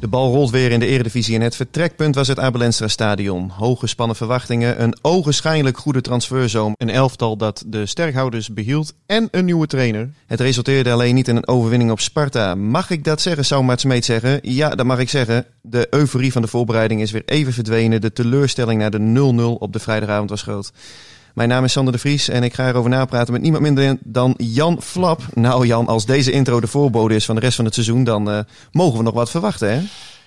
De bal rolt weer in de Eredivisie en het vertrekpunt was het Abelensra Stadion. Hoge spannen verwachtingen, een ogenschijnlijk goede transferzoom, een elftal dat de sterkhouders behield en een nieuwe trainer. Het resulteerde alleen niet in een overwinning op Sparta. Mag ik dat zeggen, zou Smeet zeggen? Ja, dat mag ik zeggen. De euforie van de voorbereiding is weer even verdwenen. De teleurstelling naar de 0-0 op de vrijdagavond was groot. Mijn naam is Sander de Vries en ik ga erover napraten met niemand minder dan Jan Flap. Nou Jan, als deze intro de voorbode is van de rest van het seizoen, dan uh, mogen we nog wat verwachten hè?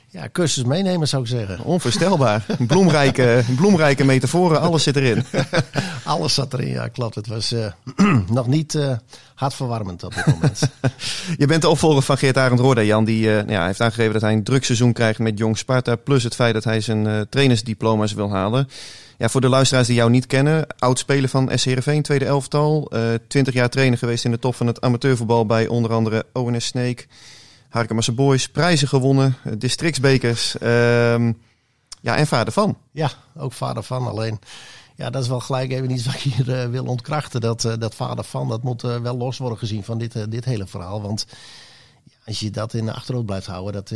Ja, cursus meenemen zou ik zeggen. Onvoorstelbaar. bloemrijke, bloemrijke metaforen, alles zit erin. alles zat erin, ja klopt. Het was uh, nog niet uh, hartverwarmend op dit moment. Je bent de opvolger van Geert Arend Roorda, Jan. Die uh, ja, heeft aangegeven dat hij een druk seizoen krijgt met Jong Sparta. Plus het feit dat hij zijn trainersdiploma's wil halen. Ja, voor de luisteraars die jou niet kennen, oud-speler van SC tweede elftal. Twintig jaar trainer geweest in de top van het amateurvoetbal bij onder andere ONS Sneek. Harkemasse Boys, prijzen gewonnen, districtsbekers. Um, ja, en vader van. Ja, ook vader van. Alleen, ja, dat is wel gelijk even iets wat ik hier uh, wil ontkrachten. Dat, uh, dat vader van, dat moet uh, wel los worden gezien van dit, dit hele verhaal. Want als je dat in de achterhoofd blijft houden. Dat,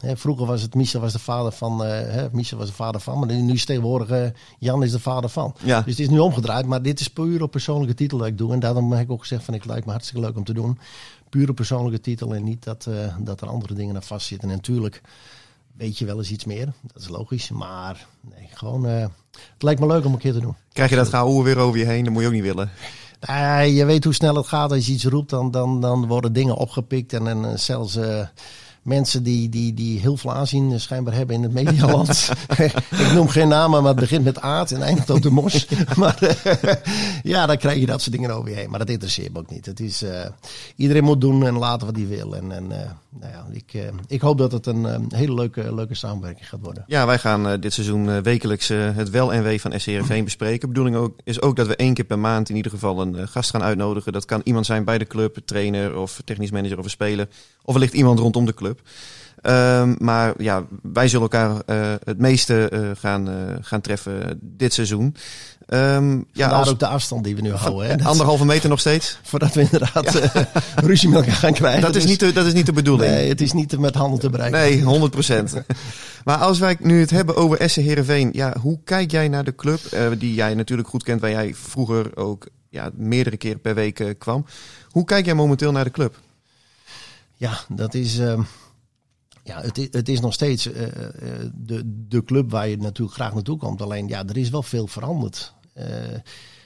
hè, vroeger was het Michel was de vader van. Hè, Michel was de vader van. Maar nu is tegenwoordig Jan is de vader van. Ja. Dus het is nu omgedraaid. Maar dit is puur op persoonlijke titel dat ik doe. En daarom heb ik ook gezegd van ik lijkt me hartstikke leuk om te doen pure persoonlijke titel en niet dat, dat er andere dingen aan vastzitten. En natuurlijk weet je wel eens iets meer, dat is logisch. Maar nee, gewoon, het lijkt me leuk om een keer te doen. Krijg je dat gauw weer over je heen, dat moet je ook niet willen. Uh, je weet hoe snel het gaat. Als je iets roept, dan, dan, dan worden dingen opgepikt. En, en zelfs uh, mensen die, die, die heel veel aanzien schijnbaar hebben in het medialand. ik noem geen namen, maar het begint met aard en eindigt op de mos. maar uh, ja, dan krijg je dat soort dingen over je heen. Maar dat interesseert me ook niet. Het is, uh, iedereen moet doen en laten wat hij wil. En, en uh, nou ja, ik, ik hoop dat het een hele leuke, leuke samenwerking gaat worden. Ja, wij gaan dit seizoen wekelijks het wel en wee van SCRV bespreken. De bedoeling ook, is ook dat we één keer per maand in ieder geval een gast gaan uitnodigen. Dat kan iemand zijn bij de club, trainer of technisch manager of een speler. Of wellicht iemand rondom de club. Um, maar ja, wij zullen elkaar uh, het meeste uh, gaan, uh, gaan treffen dit seizoen. Um, ja, als... ook de afstand die we nu houden. Hè? Anderhalve meter nog steeds? Voordat we inderdaad ja. ruzie met elkaar gaan krijgen. Dat is, dus... niet de, dat is niet de bedoeling. Nee, het is niet met handen te bereiken. Nee, 100 procent. maar als wij nu het hebben over Essen Heerenveen. Ja, hoe kijk jij naar de club? die jij natuurlijk goed kent, waar jij vroeger ook ja, meerdere keren per week kwam. Hoe kijk jij momenteel naar de club? Ja, dat is. Uh, ja, het is, het is nog steeds uh, de, de club waar je natuurlijk graag naartoe komt. Alleen ja, er is wel veel veranderd. Uh,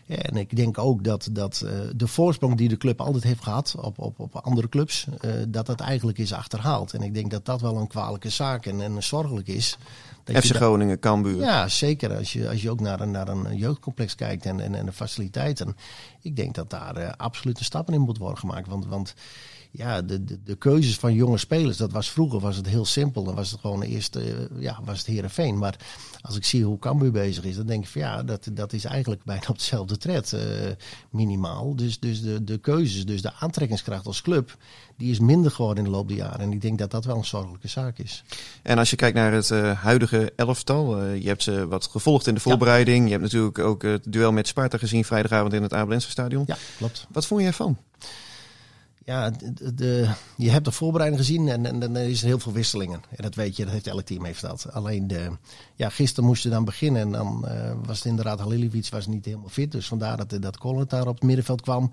ja, en ik denk ook dat, dat de voorsprong die de club altijd heeft gehad op, op, op andere clubs, dat dat eigenlijk is achterhaald. En ik denk dat dat wel een kwalijke zaak en, en zorgelijk is. Dat FC Groningen, Cambuur. Ja, zeker. Als je, als je ook naar een, naar een jeugdcomplex kijkt en, en, en de faciliteiten. Ik denk dat daar absolute stappen in moet worden gemaakt. Want, want ja, de, de, de, keuzes van jonge spelers, dat was vroeger was het heel simpel. Dan was het gewoon eerst, uh, ja, was het Heerenveen. Maar als ik zie hoe Cambuur bezig is, dan denk ik van ja, dat, dat is eigenlijk bijna op hetzelfde tred uh, minimaal. Dus, dus de, de keuzes, dus de aantrekkingskracht als club, die is minder geworden in de loop der jaren. En ik denk dat dat wel een zorgelijke zaak is. En als je kijkt naar het uh, huidige elftal, je hebt ze wat gevolgd in de voorbereiding. Ja. Je hebt natuurlijk ook het duel met Sparta gezien vrijdagavond in het Abelense stadion. Ja, klopt. Wat vond je ervan? Ja, de, de, je hebt de voorbereiding gezien en, en, en er is heel veel wisselingen. En dat weet je, dat heeft elk team heeft dat. Alleen de, ja, gisteren moesten dan beginnen en dan uh, was het inderdaad Haliliewicz was niet helemaal fit. Dus vandaar dat, dat daar op het middenveld kwam.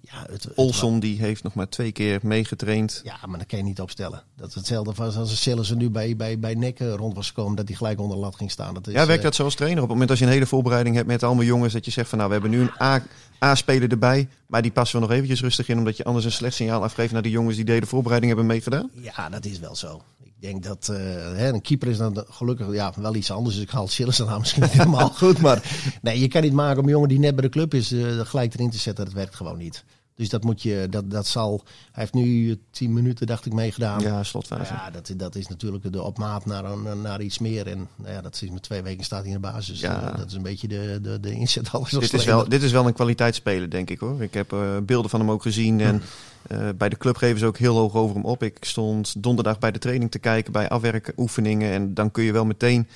Ja, het, het Olson die heeft nog maar twee keer meegetraind. Ja, maar dat kan je niet opstellen. Dat is hetzelfde was als Sillissen nu bij, bij, bij Nekken rond was gekomen, dat hij gelijk onder de lat ging staan. Dat is, Ja, werkt eh, dat zo als trainer? Op het moment als je een hele voorbereiding hebt met allemaal jongens, dat je zegt van nou, we hebben nu een A- A-speler erbij, maar die passen we nog eventjes rustig in, omdat je anders een slecht signaal afgeeft naar de jongens die deden voorbereiding hebben meegedaan? Ja, dat is wel zo. Ik denk dat eh, een keeper is dan de- gelukkig ja, wel iets anders. Dus ik haal Sillissen aan misschien niet helemaal goed. Maar nee, je kan niet maken om een jongen die net bij de club is eh, gelijk erin te zetten. Dat werkt gewoon niet. Dus dat moet je, dat, dat zal. Hij heeft nu tien minuten, dacht ik, meegedaan. Ja, slotfase. ja, dat, dat is natuurlijk de opmaat naar, een, naar iets meer. En nou ja, dat is met twee weken staat hij in de basis. Ja. Eh, dat is een beetje de, de, de inzet alles Dit is, wel, dit is wel een kwaliteitsspeler, denk ik hoor. Ik heb eh, beelden van hem ook gezien. En eh, bij de club geven ze ook heel hoog over hem op. Ik stond donderdag bij de training te kijken bij afwerkoefeningen. En dan kun je wel meteen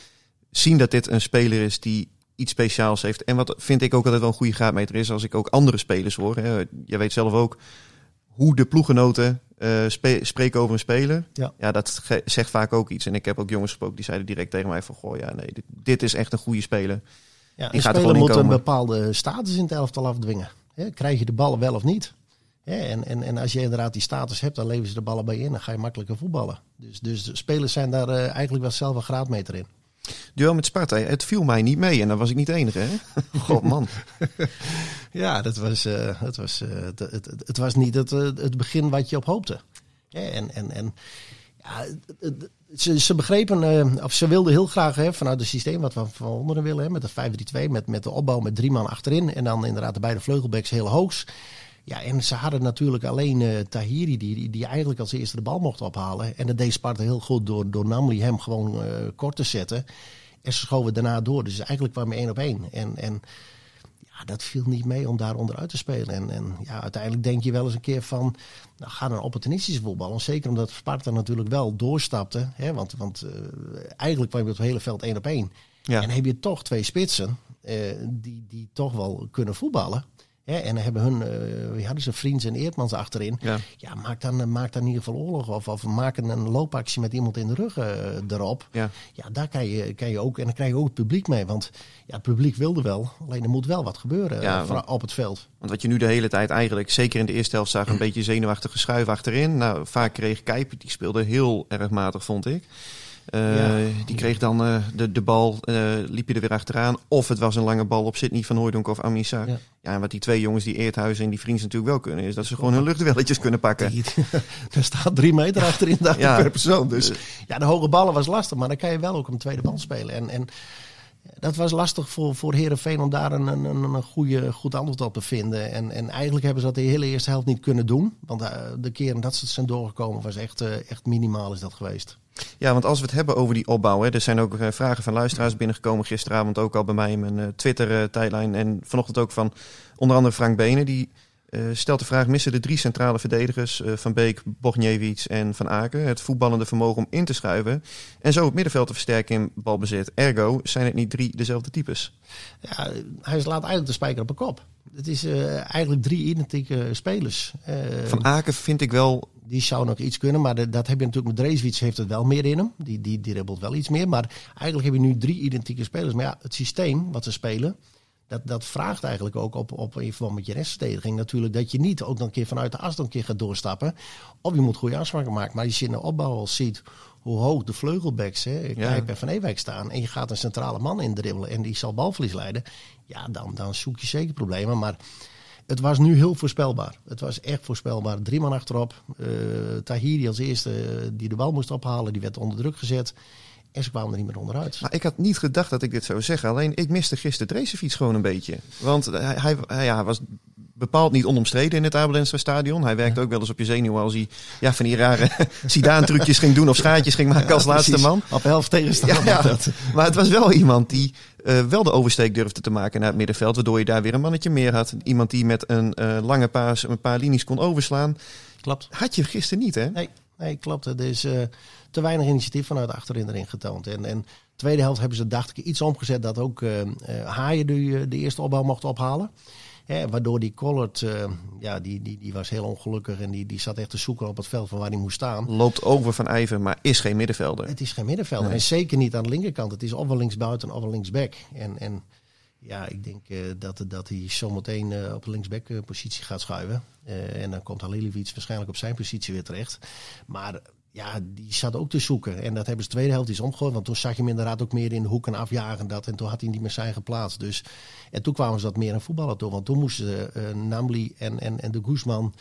zien dat dit een speler is die iets speciaals heeft. En wat vind ik ook altijd wel een goede graadmeter is, als ik ook andere spelers hoor. Hè. Je weet zelf ook hoe de ploegenoten eh, spe- spreken over een speler. Ja. dat zegt vaak ook iets. En ik heb ook jongens gesproken die zeiden direct tegen mij van... Goh, ja, nee, dit, dit is echt een goede speler. Ja, Die gaat er speler moet een bepaalde status in het elftal afdwingen. Krijg je de ballen wel of niet? En, en, en als je inderdaad die status hebt, dan leveren ze de ballen bij je in. Dan ga je makkelijker voetballen. Dus, dus de spelers zijn daar eh, eigenlijk wel zelf een graadmeter in. Duel met Sparta, het viel mij niet mee. En dan was ik niet de enige, hè? God, man. Ja, dat was, eh, het, was, eh, het, het, was niet het, eh, het begin wat je op hoopte. En en, en ja, ze, ze begrepen, of ze wilden heel graag hè, vanuit het systeem wat we van onderen willen, hè, met de 5-3-2, met, met de opbouw met drie man achterin en dan inderdaad de beide vleugelbacks heel hoogs. Ja, en ze hadden natuurlijk alleen eh, Tahiri, die, die, eigenlijk als eerste de bal mocht ophalen. En dat deed Sparta heel goed door, door Namli hem gewoon eh, kort te zetten. En ze schoven daarna door. Dus eigenlijk kwam je één op één. En, en ja, dat viel niet mee om daar onderuit te spelen. En, en ja, uiteindelijk denk je wel eens een keer van, nou, ga dan opportunistische voetballen. Zeker omdat Sparta natuurlijk wel doorstapte. Hè, want want eh, eigenlijk kwam je op het hele veld één op één. Ja. En heb je toch twee spitsen die, die toch wel kunnen voetballen. Hè, en dan hebben hun, eh wie hadden ze, Vriends en Eertmans achterin. Ja. Ja, maak dan, maak dan in ieder geval oorlog. Of, of maak een, loopactie met iemand in de rug eh, erop. Ja. Ja, daar kan je, kan je ook. En dan krijg je ook het publiek mee. Want ja, het publiek wilde wel. Alleen er moet wel wat gebeuren Ja, eh, want- op het veld. Want wat je nu de hele tijd eigenlijk, zeker in de eerste helft, zag, een beetje zenuwachtige schuif achterin. Nou, vaak kreeg Kijp, die speelde heel erg matig, vond ik. Eh, Ja. Die kreeg dan eh, de, de bal, eh, liep je er weer achteraan. Of het was een lange bal op Sidney van Hooydonk of Amisa. Ja. Ja. en wat die twee jongens, die Eerthuizen en die Vriends natuurlijk wel kunnen, is dat ze gewoon hun luchtduelletjes kunnen pakken. Er staat drie meter achterin dacht ik, per persoon. Dus ja, de hoge ballen was lastig. Maar dan kan je wel ook een tweede bal spelen. En, en dat was lastig voor, voor Herenveen om daar een, een, een goede, goed antwoord op te vinden. En, en eigenlijk hebben ze dat de hele eerste helft niet kunnen doen. Want eh, de keren dat ze zijn doorgekomen was echt, eh, echt minimaal is dat geweest. Ja, want als we het hebben over die opbouw, hè, er zijn ook eh, vragen van luisteraars binnengekomen gisteravond ook al bij mij in mijn Twitter-tijdlijn. en vanochtend ook van onder andere Frank Benen. Die eh, stelt de vraag, missen de drie centrale verdedigers eh, Van Beek, Bogniewicz en Van Aken het voetballende vermogen om in te schuiven en zo het middenveld te versterken in balbezit? Ergo zijn het niet drie dezelfde types. Ja, hij slaat eigenlijk de spijker op een kop. Het is eh, eigenlijk drie identieke spelers. Van Aken vind ik wel, Die zou nog iets kunnen, maar de- dat heb je natuurlijk met Dreeswits heeft het wel meer in hem. Die, die, die ribbelt wel iets meer. Maar eigenlijk heb je nu drie identieke spelers. Maar ja, het systeem wat ze spelen, dat, dat vraagt eigenlijk ook op, op in verband met je restverdediging natuurlijk dat je niet ook nog een keer vanuit de as nog een keer gaat doorstappen. Of je moet goede afspraken maken. Maar als je in de opbouw al ziet hoe hoog de vleugelbacks, hè, Kijp en Van Ewijk staan. En je gaat een centrale man indribbelen en die zal balverlies leiden. Ja, dan, dan zoek je zeker problemen. Maar het was nu heel voorspelbaar. Het was echt voorspelbaar. Drie man achterop. Eh Tahiri als eerste eh, die de bal moest ophalen. Die werd onder druk gezet. En ze kwamen er niet meer onderuit. maar ik had niet gedacht dat ik dit zou zeggen. Alleen ik miste gisteren Dreesefiets gewoon een beetje. Want hij, hij, hij- ja, was bepaald niet onomstreden in het Abelensra stadion. Hij werkte ook wel eens op je zenuwen als hij ja, van die rare Zidane-trucjes ging doen of schaatjes ging maken als laatste Precies. man. Op helft tegenstander. Ja. Maar het was wel iemand die eh, wel de oversteek durfde te maken naar het middenveld. Waardoor je daar weer een mannetje meer had. Iemand die met een eh, lange paas een paar linies kon overslaan. Klopt. Had je gisteren niet, hè? Nee, nee klopt. Is eh, te weinig initiatief vanuit achterin erin getoond. En, en tweede helft hebben ze, dacht ik, iets omgezet dat ook eh, Haaien de, eh, de eerste opbouw mocht ophalen. Hè, waardoor die Collard, ja, die, die, die was heel ongelukkig en die, die zat echt te zoeken op het veld van waar hij moest staan. Loopt over van Ijver, maar is geen middenvelder. Het is geen middenvelder. Nee. En zeker niet aan de linkerkant. Het is of wel linksbuiten of wel linksback. En, en Ja, ik denk uh, dat, dat hij zometeen uh, op de linksback positie gaat schuiven. Uh, en dan komt Haliliewicz waarschijnlijk op zijn positie weer terecht. Maar ja, die zat ook te zoeken. En dat hebben ze de tweede helft eens omgegooid. Want toen zag je hem inderdaad ook meer in de hoeken afjagen. Dat, en toen had hij niet meer zijn geplaatst. Dus, en toen kwamen ze dat meer aan voetballen toe. Want toen moesten uh, Namli en, en, en de Guzman...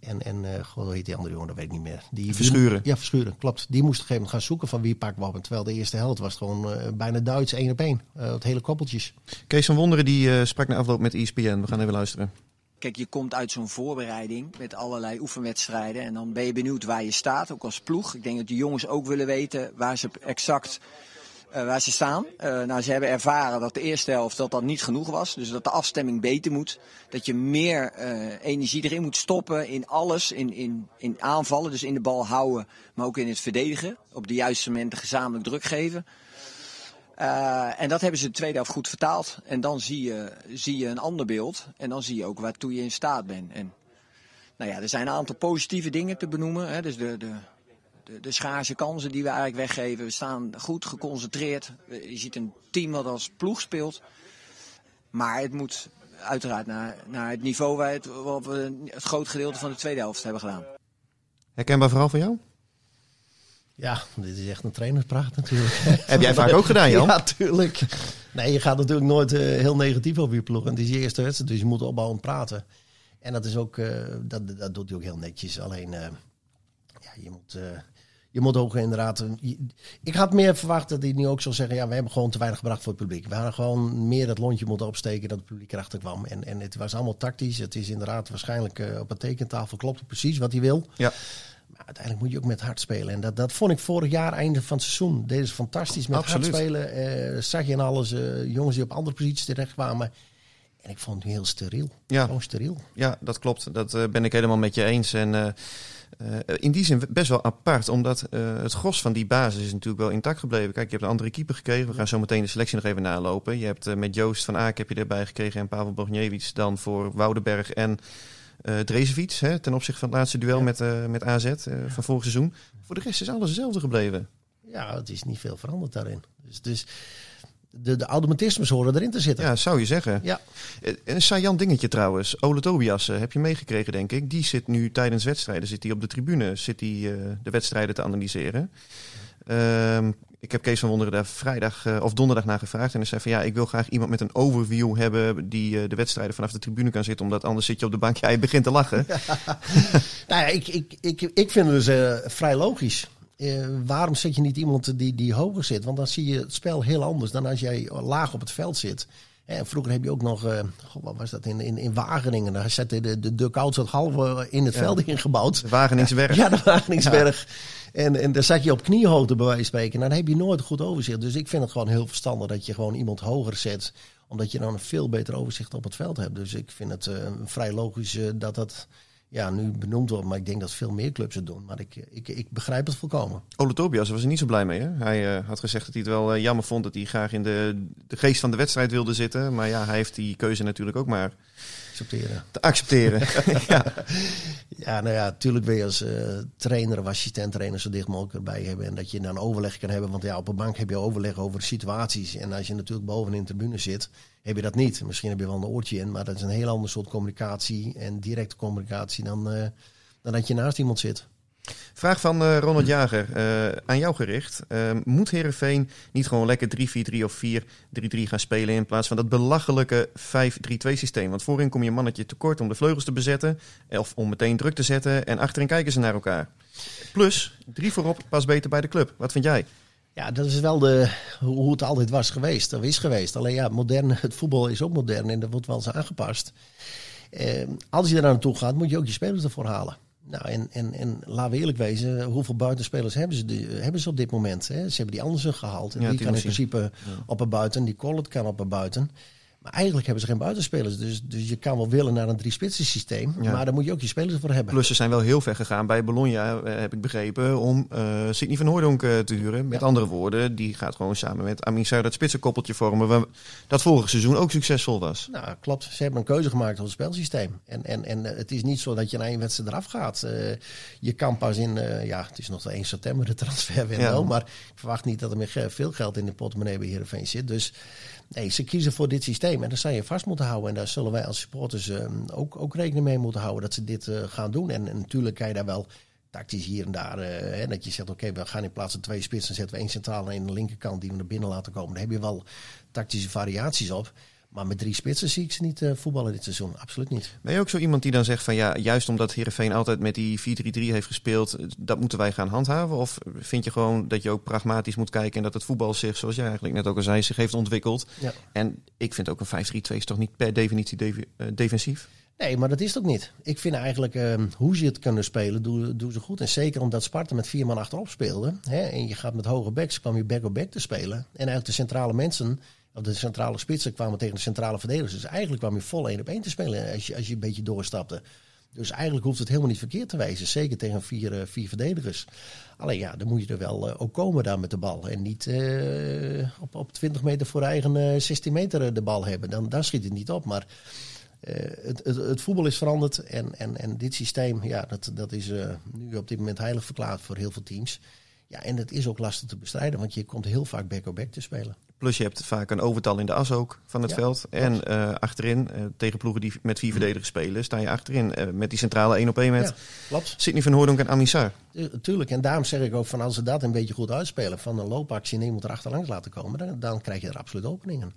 En, en uh, God, hoe heet die andere jongen, dat weet ik niet meer. Die, verschuren. Die, ja, verschuren, klopt. Die moesten op een gegeven moment gaan zoeken van wie pakken we op. Terwijl de eerste helft was gewoon uh, bijna Duits, één op één. Uh, het hele koppeltjes. Kees van Wonderen die sprak na afloop met ESPN. We gaan even luisteren. Kijk, je komt uit zo'n voorbereiding met allerlei oefenwedstrijden. En dan ben je benieuwd waar je staat, ook als ploeg. Ik denk dat de jongens ook willen weten waar ze exact uh, waar ze staan. Uh, nou, ze hebben ervaren dat de eerste helft dat dat niet genoeg was. Dus dat de afstemming beter moet. Dat je meer uh, energie erin moet stoppen in alles. In, in, in aanvallen, dus in de bal houden, maar ook in het verdedigen. Op de juiste momenten gezamenlijk druk geven. Uh, en dat hebben ze de tweede helft goed vertaald. En dan zie je, zie je een ander beeld. En dan zie je ook waartoe je in staat bent. En nou ja, er zijn een aantal positieve dingen te benoemen. Hè. Dus de, de, de, de schaarse kansen die we eigenlijk weggeven. We staan goed geconcentreerd. Je ziet een team dat als ploeg speelt. Maar het moet uiteraard naar, naar het niveau waar het, we het groot gedeelte van de tweede helft hebben gedaan. Herkenbaar vooral voor jou? Ja, dit is echt een trainerspraat natuurlijk. Heb jij vaak ook gedaan, Jan? Ja, tuurlijk. Nee, je gaat natuurlijk nooit uh, heel negatief over je ploeg. En het is je eerste wedstrijd, dus je moet opbouwen praten. En dat is ook, uh, dat, dat doet hij ook heel netjes. Alleen, uh, ja, je moet, je moet ook inderdaad... ik had meer verwacht dat hij nu ook zou zeggen... ja, we hebben gewoon te weinig gebracht voor het publiek. We hadden gewoon meer dat lontje moeten opsteken dat het publiek erachter kwam. En, en het was allemaal tactisch. Het is inderdaad waarschijnlijk op een tekentafel klopt precies wat hij wil. Ja. Uiteindelijk moet je ook met hard spelen. En dat, dat vond ik vorig jaar, einde van het seizoen. Deden ze fantastisch met Absoluut. hard spelen. Uh, zag je in alles uh, jongens die op andere posities terecht kwamen. En ik vond het heel steriel. Ja. Gewoon steriel. Ja, dat klopt. Dat uh, ben ik helemaal met je eens. En in die zin best wel apart. Omdat het gros van die basis is natuurlijk wel intact gebleven. Kijk, je hebt een andere keeper gekregen. We gaan zo meteen de selectie nog even nalopen. Je hebt met Joost van Aak heb je erbij gekregen. En Pavel Bogniewicz dan voor Woudenberg en... Uh, hè, ten opzichte van het laatste duel ja. met, uh, met AZ uh, van vorig seizoen. Voor de rest is alles hetzelfde gebleven. Ja, het is niet veel veranderd daarin. Dus, dus de, de automatismes horen erin te zitten. Ja, zou je zeggen. Ja. Een saillant dingetje trouwens. Ole Tobias heb je meegekregen, denk ik. Die zit nu tijdens wedstrijden zit hij op de tribune zit hij, de wedstrijden te analyseren. Um, ik heb Kees van Wonderen daar vrijdag uh, of donderdag naar gevraagd. En hij zei van ja, ik wil graag iemand met een overview hebben die uh, de wedstrijden vanaf de tribune kan zitten. Omdat anders zit je op de bank, ja, je begint te lachen. Ja. nou ja, ik, ik, ik, ik vind het dus uh, vrij logisch. waarom zet je niet iemand die, die hoger zit? Want dan zie je het spel heel anders dan als jij laag op het veld zit. En vroeger heb je ook nog, uh, god, wat was dat, in, in, in Wageningen. Daar zette de, de, koud zat halve in het ja. veld ingebouwd. De Wageningsberg. Ja, de Wageningsberg. Ja. En, en daar zat je op kniehoogte bij wijze van spreken. Nou, dan heb je nooit goed overzicht. Dus ik vind het gewoon heel verstandig dat je gewoon iemand hoger zet. Omdat je dan een veel beter overzicht op het veld hebt. Dus ik vind het uh, vrij logisch uh, dat dat ja, nu benoemd wordt. Maar ik denk dat veel meer clubs het doen. Maar ik, ik, ik begrijp het volkomen. Ole Tobias was er niet zo blij mee. Hè? Hij had gezegd dat hij het wel jammer vond dat hij graag in de, de geest van de wedstrijd wilde zitten. Maar ja, hij heeft die keuze natuurlijk ook maar accepteren. te accepteren. ja. ja, nou ja, natuurlijk wil je als uh, trainer of assistent trainer zo dicht mogelijk erbij hebben. En dat je dan overleg kan hebben. Want ja, op een bank heb je overleg over situaties. En als je natuurlijk boven in de tribune zit, heb je dat niet. Misschien heb je wel een oortje in, maar dat is een heel ander soort communicatie en directe communicatie dan, uh, dan dat je naast iemand zit. Vraag van uh, Ronald Jager, uh, aan jou gericht. Uh, moet Herenveen niet gewoon lekker 3-4-3 of 4-3-3 gaan spelen in plaats van dat belachelijke 5-3-2 systeem? Want voorin kom je een mannetje tekort om de vleugels te bezetten of om meteen druk te zetten en achterin kijken ze naar elkaar. Plus, drie voorop past beter bij de club. Wat vind jij? Ja, dat is wel de, hoe het altijd was geweest. Dat is geweest. Alleen ja, modern, het voetbal is ook modern en dat wordt wel eens aangepast. als je er naartoe gaat, moet je ook je spelers ervoor halen. Nou, en, en, en laten we eerlijk wezen, hoeveel buitenspelers hebben ze, die, hebben ze op dit moment? Hè? Ze hebben die Andersen gehaald. En Ja, die kan in principe op een buiten. Die Collet kan op een buiten. Maar eigenlijk hebben ze geen buitenspelers. Dus, dus je kan wel willen naar een drie-spitsen systeem. Ja. Maar daar moet je ook je spelers voor hebben. Plus ze zijn wel heel ver gegaan bij Bologna, eh, heb ik begrepen, om eh Sidney van Hooydonk eh, te huren. Met Ja. andere woorden, die gaat gewoon samen met Amin dat spitsenkoppeltje vormen. waar- Dat vorig seizoen ook succesvol was. Nou, klopt. Ze hebben een keuze gemaakt op het spelsysteem. En, en, en het is niet zo dat je na één wedstrijd eraf gaat. Je kan pas in, ja, het is nog de 1 september de transferwindow. Ja. Maar ik verwacht niet dat er meer veel geld in de portemonnee bij Heerenveen zit. Dus nee, ze kiezen voor dit systeem. En daar zou je vast moeten houden. En daar zullen wij als supporters uh, ook, ook rekening mee moeten houden dat ze dit uh, gaan doen. En, natuurlijk kan je daar wel tactisch hier en daar. Hè, dat je zegt, oké, we gaan in plaats van twee spitsen zetten we één centrale en aan de linkerkant die we naar binnen laten komen. Daar heb je wel tactische variaties op. Maar met drie spitsen zie ik ze niet uh, voetballen dit seizoen. Absoluut niet. Ben je ook zo iemand die dan zegt van ja, juist omdat Heerenveen altijd met die 4-3-3 heeft gespeeld, dat moeten wij gaan handhaven? Of vind je gewoon dat je ook pragmatisch moet kijken en dat het voetbal zich, zoals jij eigenlijk net ook al zei, zich heeft ontwikkeld? Ja. En ik vind ook een 5-3-2 is toch niet per definitie uh, defensief? Nee, maar dat is het ook niet. Ik vind eigenlijk uh, hoe ze het kunnen spelen, doen, doen ze goed. En zeker omdat Sparta met vier man achterop speelde. Hè, en je gaat met hoge backs, kwam je back-op-back te spelen. En eigenlijk de centrale mensen de centrale spitsen kwamen tegen de centrale verdedigers. Dus eigenlijk kwam je vol één op één te spelen als je, als je een beetje doorstapte. Dus eigenlijk hoeft het helemaal niet verkeerd te wijzen. Zeker tegen vier, uh, vier verdedigers. Alleen ja, dan moet je er wel uh, ook komen daar met de bal. En niet op, op 20 meter voor eigen 16 meter de bal hebben. Dan, dan schiet het niet op. Maar het, het, voetbal is veranderd. En, en, en dit systeem, ja, dat, dat is nu op dit moment heilig verklaard voor heel veel teams. Ja, en het is ook lastig te bestrijden, want je komt heel vaak back-op-back -back te spelen. Plus je hebt vaak een overtal in de as ook van het veld. En uh, achterin, uh, tegen ploegen die met vier verdedigers spelen, sta je achterin uh, met die centrale 1 op 1 met ja, Sidney van Hoordonk en Amissar. Tuurlijk, en daarom zeg ik ook van als ze dat een beetje goed uitspelen, van een loopactie en iemand er achterlangs laten komen, dan, dan krijg je er absoluut openingen.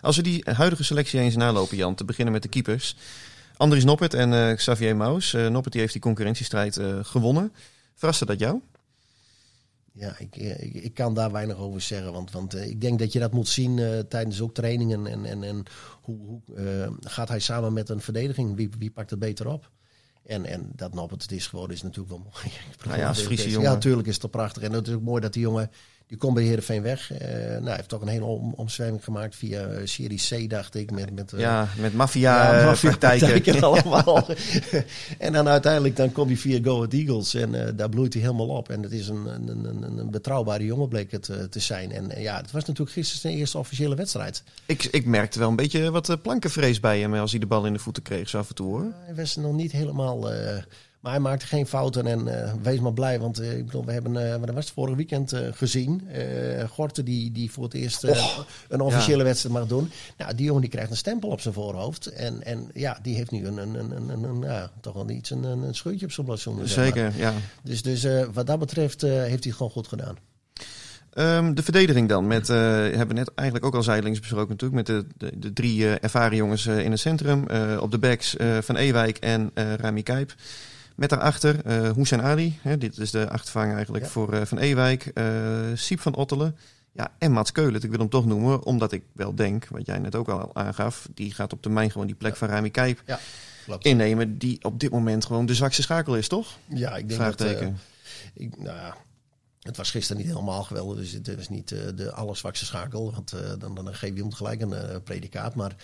Als we die huidige selectie eens nalopen, Jan, te beginnen met de keepers. Andries Noppert en Xavier Maus. Noppert die heeft die concurrentiestrijd gewonnen. Verraste dat jou? Ja, ik, ik, ik, kan daar weinig over zeggen. Want, want uh, ik denk dat je dat moet zien uh, tijdens ook trainingen. En, en, en hoe, hoe uh, gaat hij samen met een verdediging? Wie, wie pakt het beter op? En, en dat Noppert het is geworden is natuurlijk wel mooi. Nou ja, als Friese jongen. Ja, natuurlijk is het prachtig. En het is ook mooi dat die jongen die komt bij Heerenveen weg. Uh, nou, hij heeft toch een hele om, omzwerving gemaakt via uh, Serie C, dacht ik. Met, met, uh, ja, met maffia ja, allemaal. en dan uiteindelijk dan komt hij via Go Ahead Eagles. En daar bloeit hij helemaal op. En het is een, een, een, een betrouwbare jongen bleek het te zijn. En ja, het was natuurlijk gisteren zijn eerste officiële wedstrijd. Ik, ik merkte wel een beetje wat plankenvrees bij hem als hij de bal in de voeten kreeg zo af en toe hoor. hij was nog niet helemaal... Maar hij maakte geen fouten en uh, wees maar blij. Want uh, ik bedoel, we hebben, uh, wat was het, vorig weekend gezien. Gorten die, die voor het eerst een officiële ja. wedstrijd mag doen. Nou, die jongen die krijgt een stempel op zijn voorhoofd. En, en ja, die heeft nu een, een, een, een, een ja, toch wel iets, een, een scheurtje op zijn blazoen. Zeker, maar. ja. Dus, dus wat dat betreft heeft hij het gewoon goed gedaan. Um, de verdediging dan. Met, uh, hebben we net eigenlijk ook al zijdelings besproken natuurlijk. Met de, de, de drie uh, ervaren jongens uh, in het centrum. op de backs van Ewijk en Rami Kijp. Met daarachter uh, Hussein Ali. Hè, dit is de achtervanger eigenlijk voor uh, Van Ewijk. Uh, Siep van Ottelen. Ja, en Mats Keulen. Ik wil hem toch noemen, omdat ik wel denk, wat jij net ook al aangaf, die gaat op termijn gewoon die plek van Rami Kijp ja, innemen, die op dit moment gewoon de zwakste schakel is, toch? Ja, ik denk Vraagteken. dat... ik, nou ja, het was gisteren niet helemaal geweldig, dus het is niet de allerzwakste schakel, want dan, dan geef je hem gelijk een predicaat, maar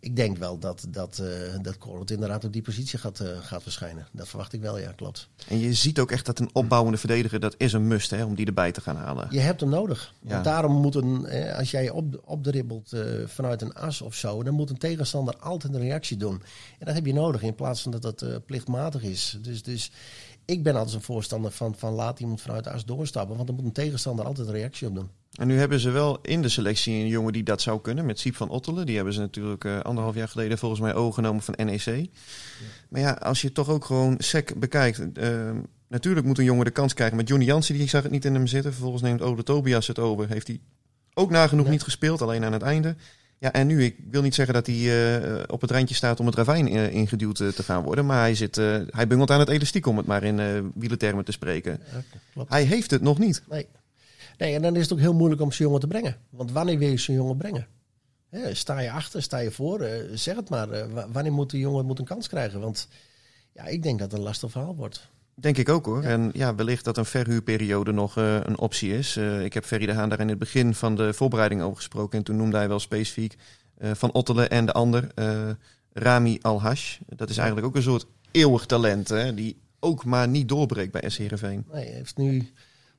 ik denk wel dat, dat, uh, dat Corot inderdaad op die positie gaat, uh, gaat verschijnen. Dat verwacht ik wel, ja, klopt. En je ziet ook echt dat een opbouwende verdediger, dat is een must hè, om die erbij te gaan halen. Je hebt hem nodig. Ja. Want daarom moet een, als jij op, opdribbelt uh, vanuit een as of zo, dan moet een tegenstander altijd een reactie doen. En dat heb je nodig in plaats van dat dat plichtmatig is. Dus, dus ik ben altijd een voorstander van, van laat iemand vanuit de as doorstappen, want dan moet een tegenstander altijd een reactie op doen. En nu hebben ze wel in de selectie een jongen die dat zou kunnen, met Siep van Ottelen. Die hebben ze natuurlijk uh, anderhalf jaar geleden volgens mij overgenomen van NEC. Ja. Maar ja, als je toch ook gewoon sec bekijkt. Uh, natuurlijk moet een jongen de kans krijgen. Met Johnny Jansen, die zag het niet in hem zitten. Vervolgens neemt Ode Tobias het over. Heeft hij ook nagenoeg niet gespeeld, alleen aan het einde. Ja, en nu, ik wil niet zeggen dat hij uh, op het randje staat om het ravijn uh, ingeduwd uh, te gaan worden. Maar hij, zit, hij bungelt aan het elastiek, om het maar in wielertermen te spreken. Ja, hij heeft het nog niet. Nee. Nee, en dan is het ook heel moeilijk om zo'n jongen te brengen. Want wanneer wil je zo'n jongen brengen? sta je achter, sta je voor, zeg het maar. Wanneer moet de jongen moet een kans krijgen? Want ja, ik denk dat het een lastig verhaal wordt. Denk ik ook hoor. En ja, wellicht dat een verhuurperiode nog uh, een optie is. ik heb Ferry de Haan daar in het begin van de voorbereiding over gesproken. En toen noemde hij wel specifiek Van Ottelen en de ander, Rami Alhash. Dat is eigenlijk ook een soort eeuwig talent, hè, die ook maar niet doorbreekt bij SC Heerenveen. Nee, hij heeft nu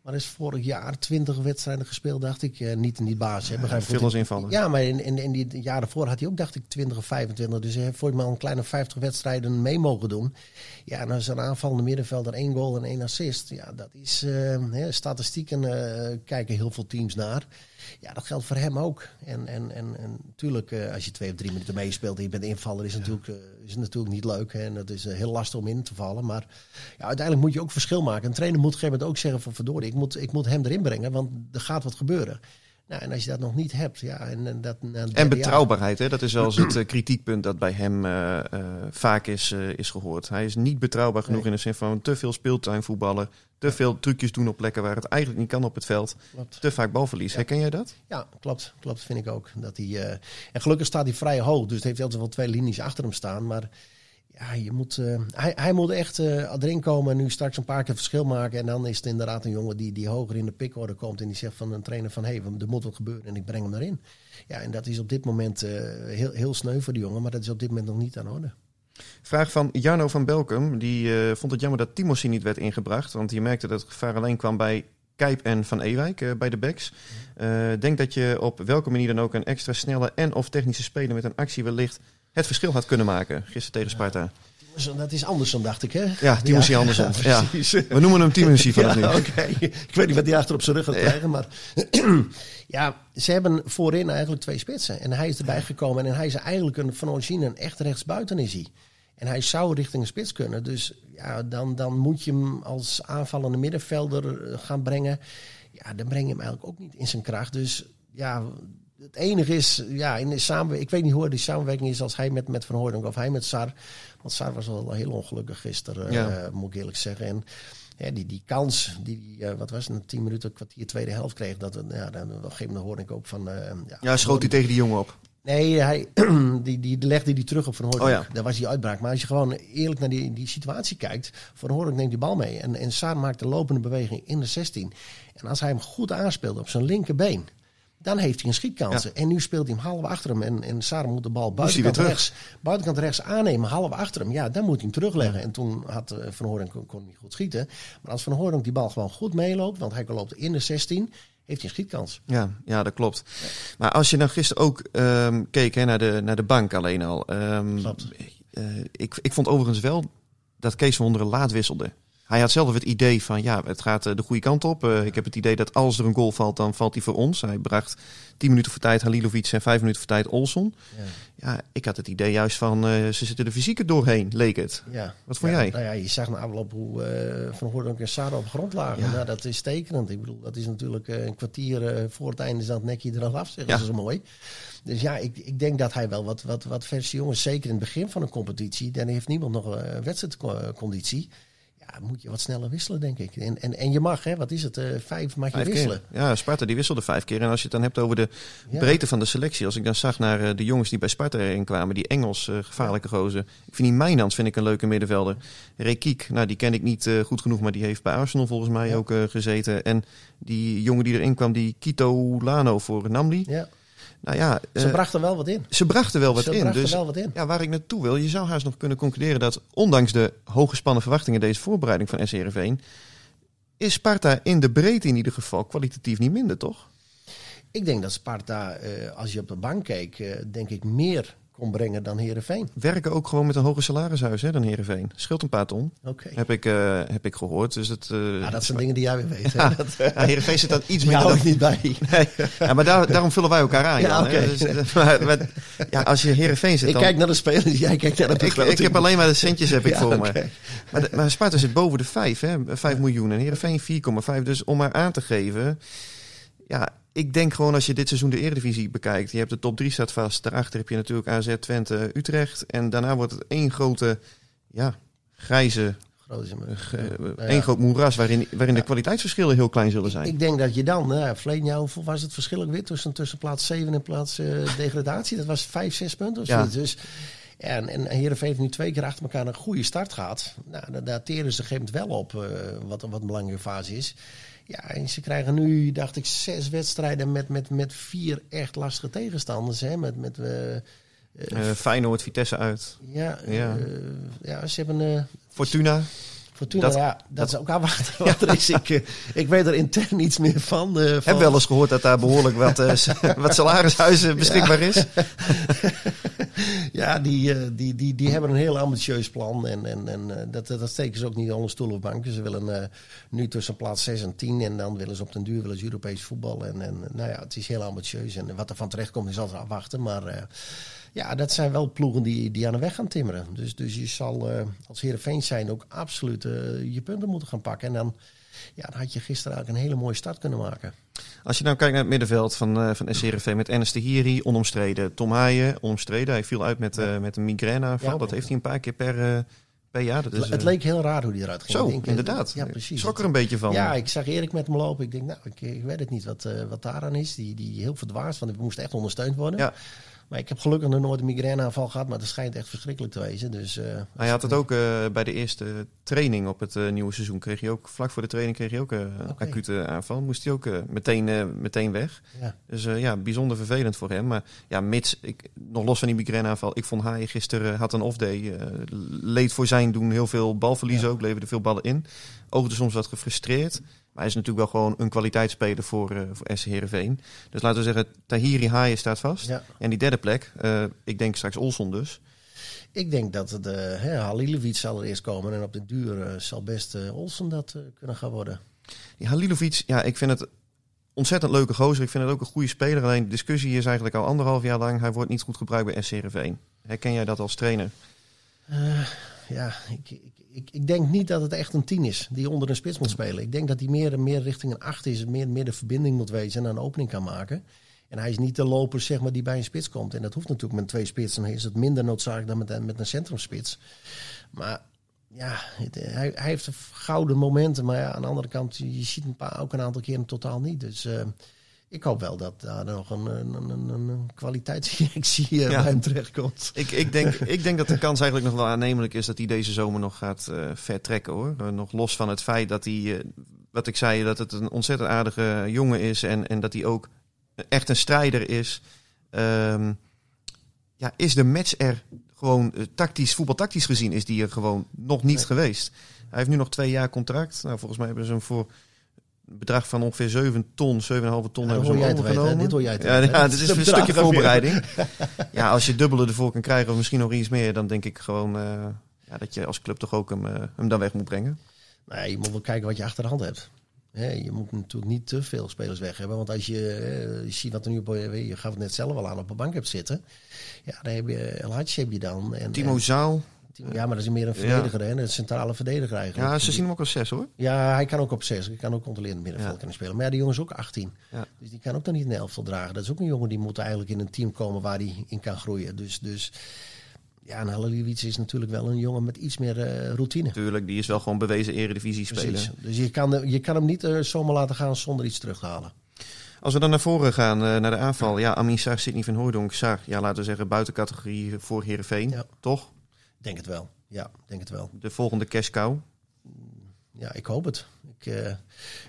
maar is vorig jaar 20 wedstrijden gespeeld, dacht ik. Uh, niet in die basis. Ja, begrijp veel als invallen. Ja, maar in, in, in die jaren daarvoor had hij ook, dacht ik, 20 of 25. Dus hij heeft voor mij een kleine 50 wedstrijden mee mogen doen. Ja, en als een aanvallende middenvelder één goal en één assist. Ja, dat is uh, hè, statistieken uh, kijken heel veel teams naar. Ja, dat geldt voor hem ook. En, en, en, en natuurlijk, uh, als je twee of drie minuten meespeelt en je bent invaller, is, ja. natuurlijk, uh, is natuurlijk niet leuk. Hè? En dat is uh, heel lastig om in te vallen. Maar ja, uiteindelijk moet je ook verschil maken. Een trainer moet op een gegeven moment ook zeggen van verdorie, ik moet, ik moet hem erin brengen, want er gaat wat gebeuren. Nou, en als je dat nog niet hebt, ja, en, en dat... En betrouwbaarheid, hè? dat is wel eens het uh, kritiekpunt dat bij hem uh, uh, vaak is, is gehoord. Hij is niet betrouwbaar genoeg nee. in de zin van te veel speeltuin voetballen, te veel trucjes doen op plekken waar het eigenlijk niet kan op het veld, klopt. te vaak balverlies. Ja. Herken jij dat? Ja, klopt, klopt, vind ik ook. Dat hij, en gelukkig staat hij vrij hoog, dus heeft hij altijd wel twee linies achter hem staan, maar ja, je moet, uh, hij, hij moet echt uh, erin komen en nu straks een paar keer verschil maken. En dan is het inderdaad een jongen die, die hoger in de pickorde komt. En die zegt van een trainer van, hé, hey, er moet wat gebeuren en ik breng hem erin. Ja, en dat is op dit moment uh, heel, heel sneu voor die jongen. Maar dat is op dit moment nog niet aan orde. Vraag van Jarno van Belkum. Die vond het jammer dat Timossi niet werd ingebracht. Want je merkte dat het gevaar alleen kwam bij Kijp en Van Ewijk bij de backs. denk dat je op welke manier dan ook een extra snelle en of technische speler met een actie wellicht het verschil had kunnen maken gisteren tegen Sparta. Dat is andersom, dacht ik, hè? Ja, Timothy ja, andersom. Ja, We noemen hem Timothy vanaf ja, nu. Okay. Ik weet niet wat hij achter op zijn rug gaat krijgen, maar... ja, ze hebben voorin eigenlijk twee spitsen. En hij is erbij gekomen en hij is eigenlijk een, van origine een echt rechtsbuiten is hij. En hij zou richting een spits kunnen. Dus ja, dan, dan moet je hem als aanvallende middenvelder gaan brengen. Ja, dan breng je hem eigenlijk ook niet in zijn kracht. Dus ja, het enige is, ja, in de samenwerking, ik weet niet hoe die samenwerking is als hij met, met Van Hooydonk of hij met Sar. Want Sar was wel heel ongelukkig gisteren, ja. uh, moet ik eerlijk zeggen. En ja, die, die kans, die, uh, wat was het, tien minuten, kwartier, tweede helft kreeg, dat, ja, dan, op een gegeven moment hoorde ik ook van... Uh, ja, ja, schoot hij tegen die jongen op? Nee, hij, die, die legde die terug op Van Hooydonk. Oh ja. Daar was die uitbraak. Maar als je gewoon eerlijk naar die, die situatie kijkt, Van Hooydonk neemt die bal mee. En, en Sar maakt een lopende beweging in de 16. En als hij hem goed aanspeelde op zijn linkerbeen dan heeft hij een schietkansen. Ja. En nu speelt hij hem half achter hem. En, en Sarah moet de bal buitenkant rechts, buitenkant rechts aannemen, half achter hem. Ja, dan moet hij hem terugleggen. En toen had uh, Van Hoorn kon, kon niet goed schieten. Maar als Van Hoorn die bal gewoon goed meeloopt, want hij loopt in de 16, heeft hij een schietkans. Ja, ja dat klopt. Ja. Maar als je dan gisteren ook um, keek hè, naar, de, naar de bank alleen al. Um, klopt. Uh, ik, ik vond overigens wel dat Kees van Wonderen laat wisselde. Hij had zelf het idee van ja, het gaat de goede kant op. Uh, ik heb het idee dat als er een goal valt, dan valt hij voor ons. Hij bracht 10 minuten voor tijd Halilovic en 5 minuten voor tijd Olson. Ja. ja, ik had het idee juist van uh, ze zitten de fysieke doorheen, leek het. Ja. Wat vond ja, jij? Nou ja, je zag na afloop hoe uh, Van Hoordonk en Sarah op grond lagen. Ja. Nou, dat is tekenend. Ik bedoel, dat is natuurlijk een kwartier voor het einde is dat nekje er al af. Zeg. Ja. Dat is mooi. Dus ja, ik, ik denk dat hij wel wat, wat, wat verse jongens, zeker in het begin van een competitie, dan heeft niemand nog een wedstrijdconditie ja, moet je wat sneller wisselen, denk ik. En, en, en je mag, hè, wat is het, uh, vijf mag je vijf wisselen. Keer. Ja, Sparta die wisselde vijf keer. En als je het dan hebt over de ja. breedte van de selectie. Als ik dan zag naar uh, de jongens die bij Sparta erin kwamen. Die Engels, uh, gevaarlijke gozer. Ik vind die Mijnans vind ik een leuke middenvelder. Rekiek, nou die ken ik niet goed genoeg. Maar die heeft bij Arsenal volgens mij ja. ook gezeten. En die jongen die erin kwam, die Kito Lano voor Namli. Ja. Nou ja, ze brachten wel wat in. Ze brachten wel wat ze in. Dus wel wat in. Ja, waar ik naartoe wil, je zou haast nog kunnen concluderen dat ondanks de hooggespannen verwachtingen deze voorbereiding van SCRV is Sparta in de breedte in ieder geval kwalitatief niet minder, toch? Ik denk dat Sparta, als je op de bank keek, denk ik meer kon brengen dan Herenveen. Werken ook gewoon met een hoger salarishuis hè, dan Herenveen. Scheelt een paar ton. Okay. Heb, ik, uh, heb ik gehoord. Dus het, uh, ja, dat zijn dingen die jij weer weet. Ja, dat, uh, ja, zit dan iets minder. dan... niet bij. Nee. Ja, maar daar, daarom vullen wij elkaar aan. Ja, okay. dus, maar, maar, ja, als je Heerenveen zit ik dan... kijk naar de spelers, jij kijkt naar de ik, ik heb alleen maar de centjes heb ik voor okay. me. Maar, de, maar Sparta zit boven de 5, hè, 5 miljoen. En Heerenveen 4,5. Dus om maar aan te geven... Ja, ik denk gewoon als je dit seizoen de Eredivisie bekijkt. Je hebt de top 3 staat vast. Daarachter heb je natuurlijk AZ, Twente, Utrecht. En daarna wordt het één grote, ja, grijze... Een ja. groot moeras waarin, waarin ja. de kwaliteitsverschillen heel klein zullen zijn. Ik, ik denk dat je dan, nou, verleden jaar, hoeveel was het verschil ook weer tussen, tussen plaats 7 en plaats uh, degradatie? Dat was 5, 6 punten of ja. Dus en, en Heerenveen heeft nu twee keer achter elkaar een goede start gehad. Nou, daar, daar teren ze gegeven wel op, uh, wat, wat een belangrijke fase is. Ja, en ze krijgen nu, dacht ik, zes wedstrijden met, met, met vier echt lastige tegenstanders. Hè? Met, met, uh, uh, Feyenoord, Vitesse uit. Ja, ja. Ja ze hebben... Fortuna. Fortuna, dat, ja, dat, dat is ook aan wat, wat er is. Ik, ik weet er intern iets meer van. Uh, van... Heb wel eens gehoord dat daar behoorlijk wat, uh, wat salarishuizen beschikbaar is. ja, die, eh, die, die, die hebben een heel ambitieus plan. En, en, en eh, dat, dat steken ze ook niet onder stoel of banken. Ze willen uh, nu tussen plaats 6 en 10. En dan willen ze op den duur willen ze Europees voetbal. En, en nou ja, het is heel ambitieus. En wat er van terecht komt is altijd afwachten. Maar ja, dat zijn wel ploegen die, die aan de weg gaan timmeren. Dus, dus je zal uh, als Heerenveen zijn ook absoluut je punten moeten gaan pakken. En dan, ja, dan had je gisteren eigenlijk een hele mooie start kunnen maken. Als je nou kijkt naar het middenveld van, uh, van SCRV met Ernest de Hiri, onomstreden. Tom Haaien, onomstreden. Hij viel uit met, uh, met een migraineaanval. Ja. Dat heeft hij een paar keer per, uh, per jaar. Dat is, het leek heel raar hoe hij eruit ging. Zo, denk, inderdaad. Ja, precies. Schrok er een beetje van. Ja, ik zag Erik met hem lopen. Ik denk, nou, ik, ik weet het niet wat, wat daaraan is. Die, die heel verdwaasd, want we moesten echt ondersteund worden. Ja. Maar ik heb gelukkig nog nooit een migraineaanval gehad, maar dat schijnt echt verschrikkelijk te wezen. Dus, uh, hij had het ook uh, bij de eerste training op het uh, nieuwe seizoen. Kreeg hij ook, vlak voor de training kreeg hij ook een okay. acute aanval. Moest hij ook meteen, meteen weg. Ja. Dus ja, bijzonder vervelend voor hem. Maar ja, mits, ik, nog los van die migraineaanval, ik vond hij gisteren had een off-day. leed voor zijn doen heel veel balverlies ja. ook, leverde veel ballen in. Oogde soms wat gefrustreerd. Maar hij is natuurlijk wel gewoon een kwaliteitsspeler voor, uh, voor SC Heerenveen. Dus laten we zeggen, Tahiri Haaien staat vast. Ja. En die derde plek, uh, ik denk straks Olson dus. Ik denk dat de hè, Halilovic zal er eerst komen. En op de duur uh, zal best Olson dat kunnen gaan worden. Die Halilovic, ja, ik vind het ontzettend leuke gozer. Ik vind het ook een goede speler. Alleen de discussie is eigenlijk al anderhalf jaar lang. Hij wordt niet goed gebruikt bij SC Heerenveen. Herken jij dat als trainer? ja, ik, ik, ik, ik, denk niet dat het echt een tien is die onder een spits moet spelen. Ik denk dat hij meer, meer richting een acht is, meer, meer de verbinding moet wezen en een opening kan maken. En hij is niet de loper zeg maar, die bij een spits komt. En dat hoeft natuurlijk met twee spitsen. Dan is het minder noodzakelijk dan met, een, met een centrumspits. Maar ja, het, hij, hij, heeft gouden momenten. Maar ja, aan de andere kant, je ziet een paar, ook een aantal keren totaal niet. Dus uh, ik hoop wel dat daar nog een, een, een, een kwaliteitsinjectie uh, ja. bij hem terechtkomt. Ik, ik, denk, ik denk dat de kans eigenlijk nog wel aannemelijk is dat hij deze zomer nog gaat uh, vertrekken hoor. Nog los van het feit dat hij, wat ik zei, dat het een ontzettend aardige jongen is en, en dat hij ook echt een strijder is. Um, ja, is de match er gewoon tactisch, voetbaltactisch gezien, is die er gewoon nog niet nee. geweest. Hij heeft nu nog twee jaar contract. Nou, volgens mij hebben ze hem voor bedrag van ongeveer 7 ton, 7,5 ton ja, hebben ze hem overgenomen. Dit hoor jij te ja, ja, dit is een stukje voorbereiding. ja, als je dubbele ervoor kan krijgen, of misschien nog iets meer, dan denk ik gewoon uh, ja, dat je als club toch ook hem, uh, hem dan weg moet brengen. Nee, je moet wel kijken wat je achter de hand hebt. He, je moet natuurlijk niet te veel spelers weg hebben. Want als je, je ziet wat er nu op je gaf het net zelf al aan op de bank hebt zitten. Ja, dan heb je El Hadj heb je dan. En, Timo Zaal. Ja, maar dat is meer een verdediger, ja. hè? Een centrale verdediger eigenlijk. Ja, ze zien hem ook als zes hoor. Ja, hij kan ook op zes. Hij kan ook controlerend middenveld ja. kunnen spelen. Maar ja, die jongen is ook 18. Ja. Dus die kan ook dan niet een elftal dragen. Dat is ook een jongen die moet eigenlijk in een team komen waar hij in kan groeien. Dus, dus ja, en Haliliewicz is natuurlijk wel een jongen met iets meer uh, routine. Tuurlijk, die is wel gewoon bewezen eredivisie speler. Precies. Dus je kan, je kan hem niet uh, zomaar laten gaan zonder iets terug te halen. Als we dan naar voren gaan, uh, naar de aanval. Ja, Amin Sar, Sidney van Hooydonk, Sar. Ja, laten we zeggen buiten categorie voor Heerenveen. Ja. Toch? Denk het wel. Ja, denk het wel. De volgende cash cow? Ja, ik hoop het. Ik, uh,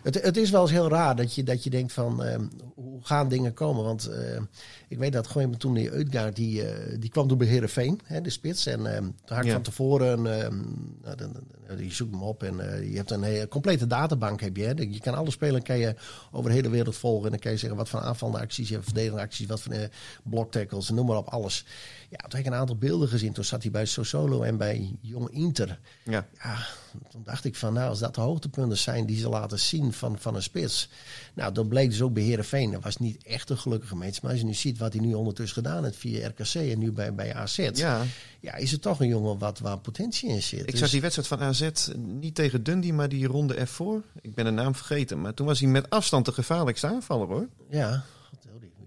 het, het is wel eens heel raar dat je, dat je denkt van uh, hoe gaan dingen komen? Want uh, ik weet dat gewoon toen die Uitgaard, die, die kwam toen bij Heerenveen, hè, de spits. En toen had ik ja. van tevoren, nou, die zoekt hem op en je hebt een hele, complete databank. Heb je, hè. Je kan alle spelers kan je over de hele wereld volgen. En dan kan je zeggen wat voor aanvallende acties je hebt, verdedigende acties, wat voor bloktackles, noem maar op, alles. Ja, toen heb ik een aantal beelden gezien. Toen zat hij bij Sosolo en bij Jong Inter. Ja. ja, toen dacht ik van nou, als dat de hoogtepunten zijn die ze laten zien van, van een spits. Nou, dan bleek dus ook bij. Dat was niet echt een gelukkige match. Maar als je nu ziet wat hij nu ondertussen gedaan heeft via RKC en nu bij, bij AZ. Ja. ja, is het toch een jongen wat, waar potentie in zit. Ik dus... zag die wedstrijd van AZ niet tegen Dundee, maar die ronde ervoor. Ik ben de naam vergeten. Maar toen was hij met afstand de gevaarlijkste aanvaller hoor. Ja,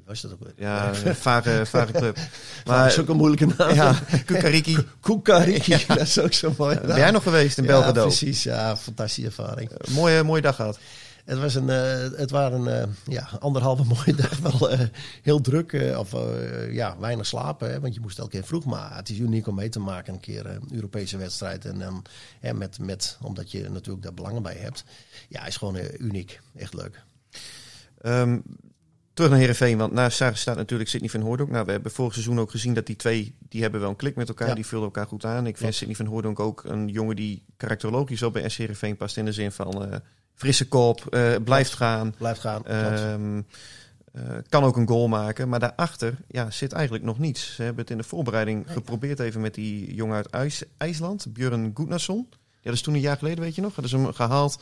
was dat ook weer? Ja, een vage, vage club. Maar dat is ook een moeilijke naam. Ja, Kukariki. Kukariki, ja. dat is ook zo mooi. Ben jij nog geweest in Belgrado? Ja, precies. Ja, fantastische ervaring. Uh, mooie, mooie dag gehad. Het, was een, uh, het waren uh, ja, anderhalve mooie dag. Wel uh, heel druk. of ja, weinig slapen. Hè, want je moest elke keer vroeg. Maar het is uniek om mee te maken. Een keer een Europese wedstrijd. En dan met, met, omdat je natuurlijk daar belangen bij hebt. Ja, is gewoon uniek. Echt leuk. Um, Terug naar Heerenveen, want naast Sarre staat natuurlijk Sidney van Hoordonk. Nou, we hebben vorig seizoen ook gezien dat die twee, die hebben wel een klik met elkaar. Ja. Die vullen elkaar goed aan. Ik vind ja. Sidney van Hoordonk ook een jongen die karakterologisch wel bij SC Heerenveen past. In de zin van uh, frisse kop, uh, blijft gaan. Blijft gaan, um, Eh, kan ook een goal maken, maar daarachter ja, zit eigenlijk nog niets. Ze hebben het in de voorbereiding geprobeerd even met die jongen uit IJs IJsland, Björn Gudnason. Ja, dat is toen een jaar geleden, weet je nog. Hadden ze hem gehaald.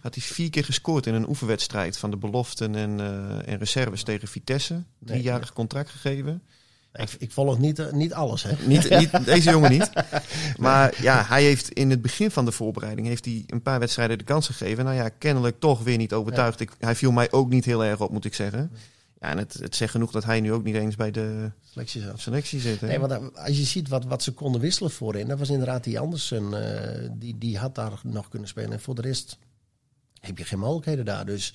Had hij vier keer gescoord in een oefenwedstrijd van de beloften en, eh, en reserves tegen Vitesse. Driejarig contract gegeven. Ik, ik volg niet, eh, niet alles, hè? Niet, niet, deze jongen niet. Maar ja, hij heeft in het begin van de voorbereiding heeft hij een paar wedstrijden de kans gegeven. Nou ja, kennelijk toch weer niet overtuigd. Ik, hij viel mij ook niet heel erg op, moet ik zeggen. Ja, en het, het zegt genoeg dat hij nu ook niet eens bij de Selectie selectie zit. hè? Nee, want dan- als je ziet wat, wat ze konden wisselen voorin, dat was inderdaad die Andersen. eh, die, die had daar nog kunnen spelen. En voor de rest heb je geen mogelijkheden daar. Dus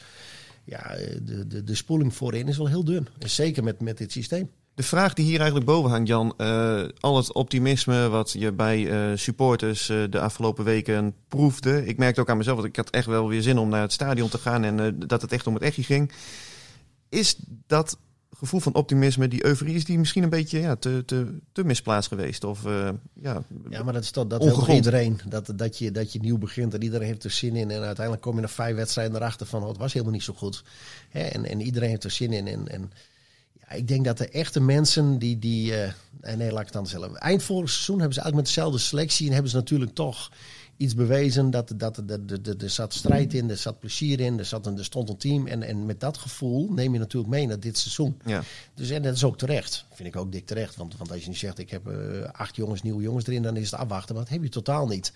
ja, de, de, de spoeling voorin is wel heel dun. Zeker met, met dit systeem. De vraag die hier eigenlijk boven hangt, Jan. eh, al het optimisme wat je bij eh, supporters eh, de afgelopen weken proefde. Ik merkte ook aan mezelf dat ik had echt wel weer zin om naar het stadion te gaan. En dat het echt om het echtje ging. Is dat gevoel van optimisme, die euforie, is die misschien een beetje ja, te, te, te misplaatst geweest? Of eh, ja, Ja, maar dat is toch dat wil Ongegrond. iedereen. Dat, dat, je, dat je nieuw begint en iedereen heeft er zin in. En uiteindelijk kom je na vijf wedstrijden erachter van, oh, het was helemaal niet zo goed. Hè? En, en iedereen heeft er zin in. En, en ja, ik denk dat de echte mensen die... die nee, nee, laat ik het anders zeggen. Eind vorig seizoen hebben ze eigenlijk met dezelfde selectie... en hebben ze natuurlijk toch iets bewezen. Dat, dat, dat, dat, dat- er zat strijd in, er zat plezier in, er, zat een, er stond een team. En, en met dat gevoel neem je natuurlijk mee naar dit seizoen. ja. Dus en dat is ook terecht. Vind ik ook dik terecht. Want, want als je nu zegt, ik heb eh, acht jongens, nieuwe jongens erin, dan is het afwachten. Maar dat heb je totaal niet.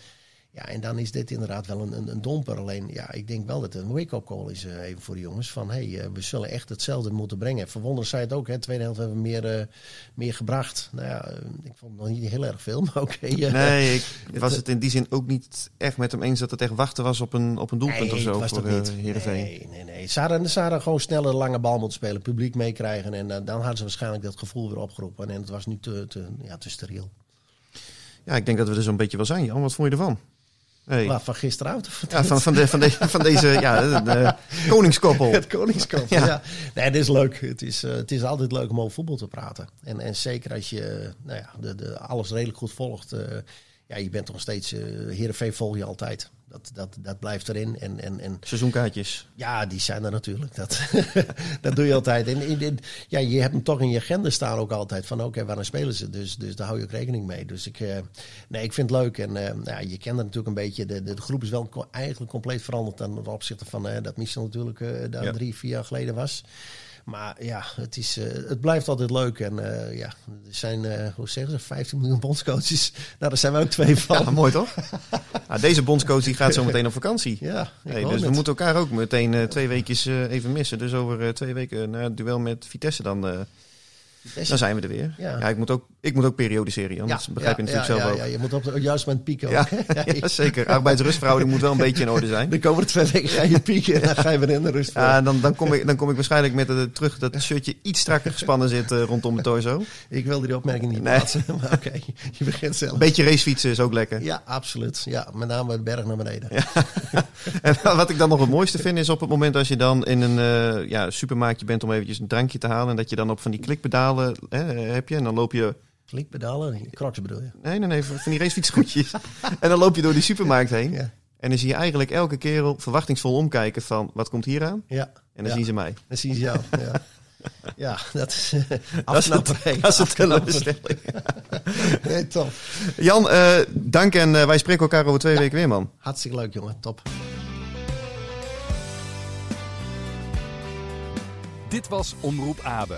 Ja, en dan is dit inderdaad wel een, een, een domper. Alleen, ja, ik denk wel dat het een wake-up call is eh, even voor de jongens. Van, hé, hey, eh, we zullen echt hetzelfde moeten brengen. Verwonderd zei het ook, hè. Tweede helft hebben we meer, eh, meer gebracht. Nou ja, ik vond het nog niet heel erg veel, maar oké. Nee, ik was het in die zin ook niet echt met hem eens dat het echt wachten was op een, op een doelpunt Nee, of zo was voor dat niet. Heerenveen. Nee, nee, nee. Ze hadden, ze hadden gewoon sneller de lange bal moeten spelen, publiek meekrijgen. En dan hadden ze waarschijnlijk dat gevoel weer opgeroepen. En het was nu te, te, ja, te steriel. Ja, ik denk dat we er zo'n beetje wel zijn, Jan. Wat vond je ervan? Maar van gisteravond Ja, van, van, de, van, de, van deze ja, de, koningskoppel. Het Koningskamp. Ja. Ja. Nee, het is leuk. Het is, eh, het is altijd leuk om over voetbal te praten. En, en zeker als je nou ja, de, de, alles redelijk goed volgt. eh, ja, je bent toch nog steeds... eh Heerenveen volg je altijd. Dat, dat, dat blijft erin. En, en, en Seizoenkaartjes. ja, die zijn er natuurlijk. Dat, dat doe je altijd. En in, in- ja, je hebt hem toch in je agenda staan ook altijd. Van oké, waarom spelen ze? Dus, dus daar hou je ook rekening mee. Dus ik, eh, nee, ik vind het leuk. En nou, ja, je kent het natuurlijk een beetje. De, de, de groep is wel co- eigenlijk compleet veranderd ten opzichte van eh, dat Michel natuurlijk daar Ja. drie, vier jaar geleden was. Maar ja, het, is, eh, het blijft altijd leuk. En eh, ja, er zijn, eh, hoe zeggen ze, 15 miljoen bondscoaches. Nou, daar zijn we ook twee van. Ja, mooi toch? Nou, deze bondscoach die gaat zo meteen op vakantie. Ja, Hey, dus we moeten elkaar ook meteen twee weekjes even missen. Dus over twee weken naar het duel met Vitesse dan, dan zijn we er weer. Ja. Ja. ik, moet ook, ik moet ook periodiseren, dat begrijp je natuurlijk zelf ook. Ja, je moet op het juiste moment pieken Ja, ook. ja, zeker. Arbeidsrustverhouding moet wel een beetje in orde zijn. De komende twee weken ga je pieken en dan ga je weer in de rust. Ja, dan, dan, kom ik, dan kom ik waarschijnlijk met terug dat het shirtje iets strakker gespannen zit eh, rondom het torso. Ik wil die opmerking niet Nee. plaatsen, maar oké, je begint zelf. Een beetje racefietsen is ook lekker. Ja, absoluut. Ja, met name de berg naar beneden. En wat ik dan nog het mooiste vind is op het moment als je dan in een eh, ja, supermarktje bent om eventjes een drankje te halen. En dat je dan op van die klikpedalen hè, heb je. En dan loop je... Klikpedalen, crocs bedoel je? Nee, nee, nee, van die racefietsgoedjes. en dan loop je door die supermarkt heen. Ja. En dan zie je eigenlijk elke kerel verwachtingsvol omkijken van wat komt hier aan? Ja. En dan ja. zien ze mij. Dan zien ze jou. Ja, ja dat is uh, Dat is het- dat is het teleurstelling. Nee, top. Jan, eh, dank en eh, wij spreken elkaar over twee weken weer, man. Hartstikke leuk, jongen. Top. Dit was Omroep Abe,